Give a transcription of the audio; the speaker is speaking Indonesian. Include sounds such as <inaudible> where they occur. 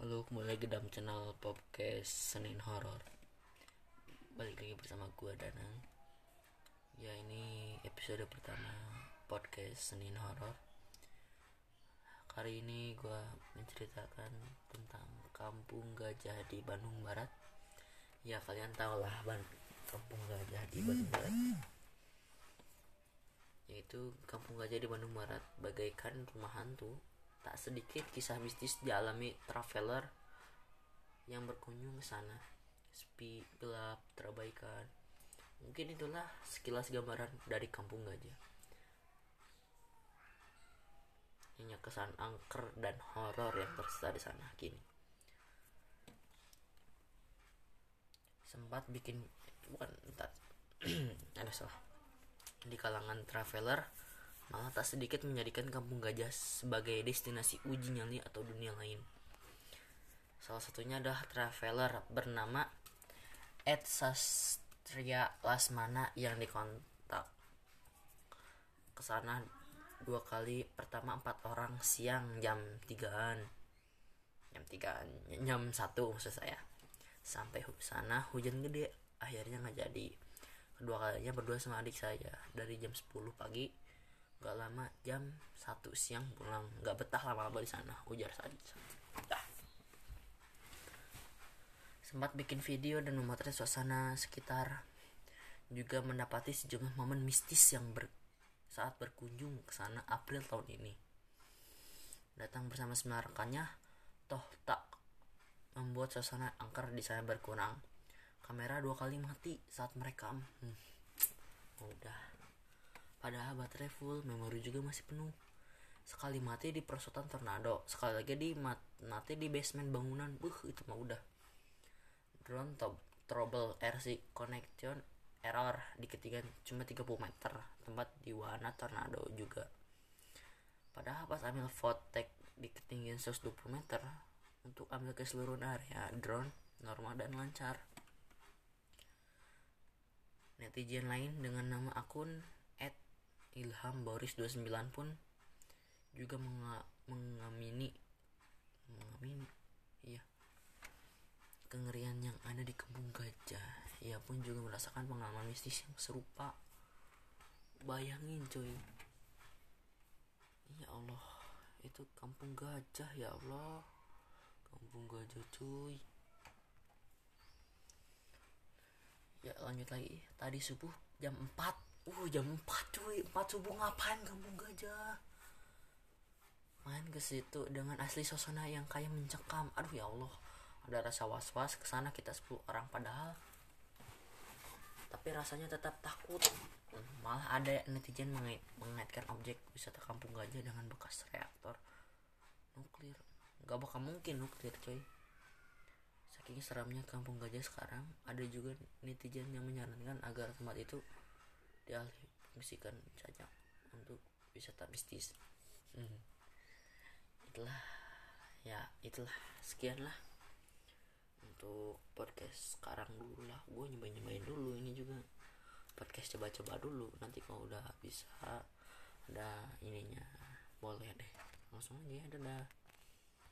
Halo, kembali lagi dalam channel podcast Senin Horor. Balik lagi bersama gua Danang. Ya, ini episode pertama podcast Senin Horor. Kali ini gua menceritakan tentang Kampung Gajah di Bandung Barat. Ya, kalian tahu lah Ban Kampung Gajah di Bandung Barat. Yaitu Kampung Gajah di Bandung Barat bagaikan rumah hantu tak sedikit kisah mistis dialami traveler yang berkunjung ke sana. Sepi, gelap, terabaikan. Mungkin itulah sekilas gambaran dari kampung gajah. Hanya kesan angker dan horor yang tersisa di sana kini. Sempat bikin bukan entar <clears throat> ada salah. Di kalangan traveler malah tak sedikit menjadikan kampung gajah sebagai destinasi uji nyali atau dunia lain. Salah satunya adalah traveler bernama Ed Sastria Lasmana yang dikontak. Ke sana dua kali pertama empat orang siang jam tigaan. Jam tigaan jam satu maksud saya. Sampai sana hujan gede akhirnya nggak jadi. Kedua kalinya berdua sama adik saya. Dari jam 10 pagi gak lama jam satu siang pulang. Gak betah lama-lama di sana. Ujar dah. sempat bikin video dan memotret suasana sekitar. Juga mendapati sejumlah momen mistis yang ber, saat berkunjung ke sana April tahun ini. Datang bersama sembilan rekannya toh tak membuat suasana angker di sana berkurang. Kamera dua kali mati saat mereka hmm, Padahal baterai full, memori juga masih penuh. Sekali mati di perosotan tornado, sekali lagi di mat mati di basement bangunan. Buh, itu mah udah. Drone top trouble RC connection error di ketinggian cuma 30 meter. Tempat di wahana tornado juga. Padahal pas ambil fotek di ketinggian 120 meter untuk ambil ke seluruh area drone normal dan lancar. Netizen lain dengan nama akun Ilham Boris 29 pun juga menga mengamini mengamini iya kengerian yang ada di kampung gajah. Ia pun juga merasakan pengalaman mistis yang serupa. Bayangin cuy ya Allah itu kampung gajah ya Allah. Kampung gajah cuy. Ya lanjut lagi. Tadi subuh jam 4 uh jam 4 cuy. 4 subuh ngapain kampung gajah main ke situ dengan asli suasana yang kayak mencekam. Aduh ya Allah. Ada rasa was-was ke sana kita 10 orang padahal. Tapi rasanya tetap takut. Malah ada netizen mengait mengaitkan objek wisata kampung gajah dengan bekas reaktor nuklir. Gak bakal mungkin nuklir coy saking seramnya kampung gajah sekarang ada juga netizen yang menyarankan agar tempat itu dialih fungsikan saja untuk wisata mistis. Hmm. itulah ya itulah. Sekian lah untuk podcast sekarang dulu lah. Gue nyobain nyobain dulu ini juga. Podcast coba-coba dulu. Nanti kalau udah bisa ada ininya boleh deh. Langsung aja dadah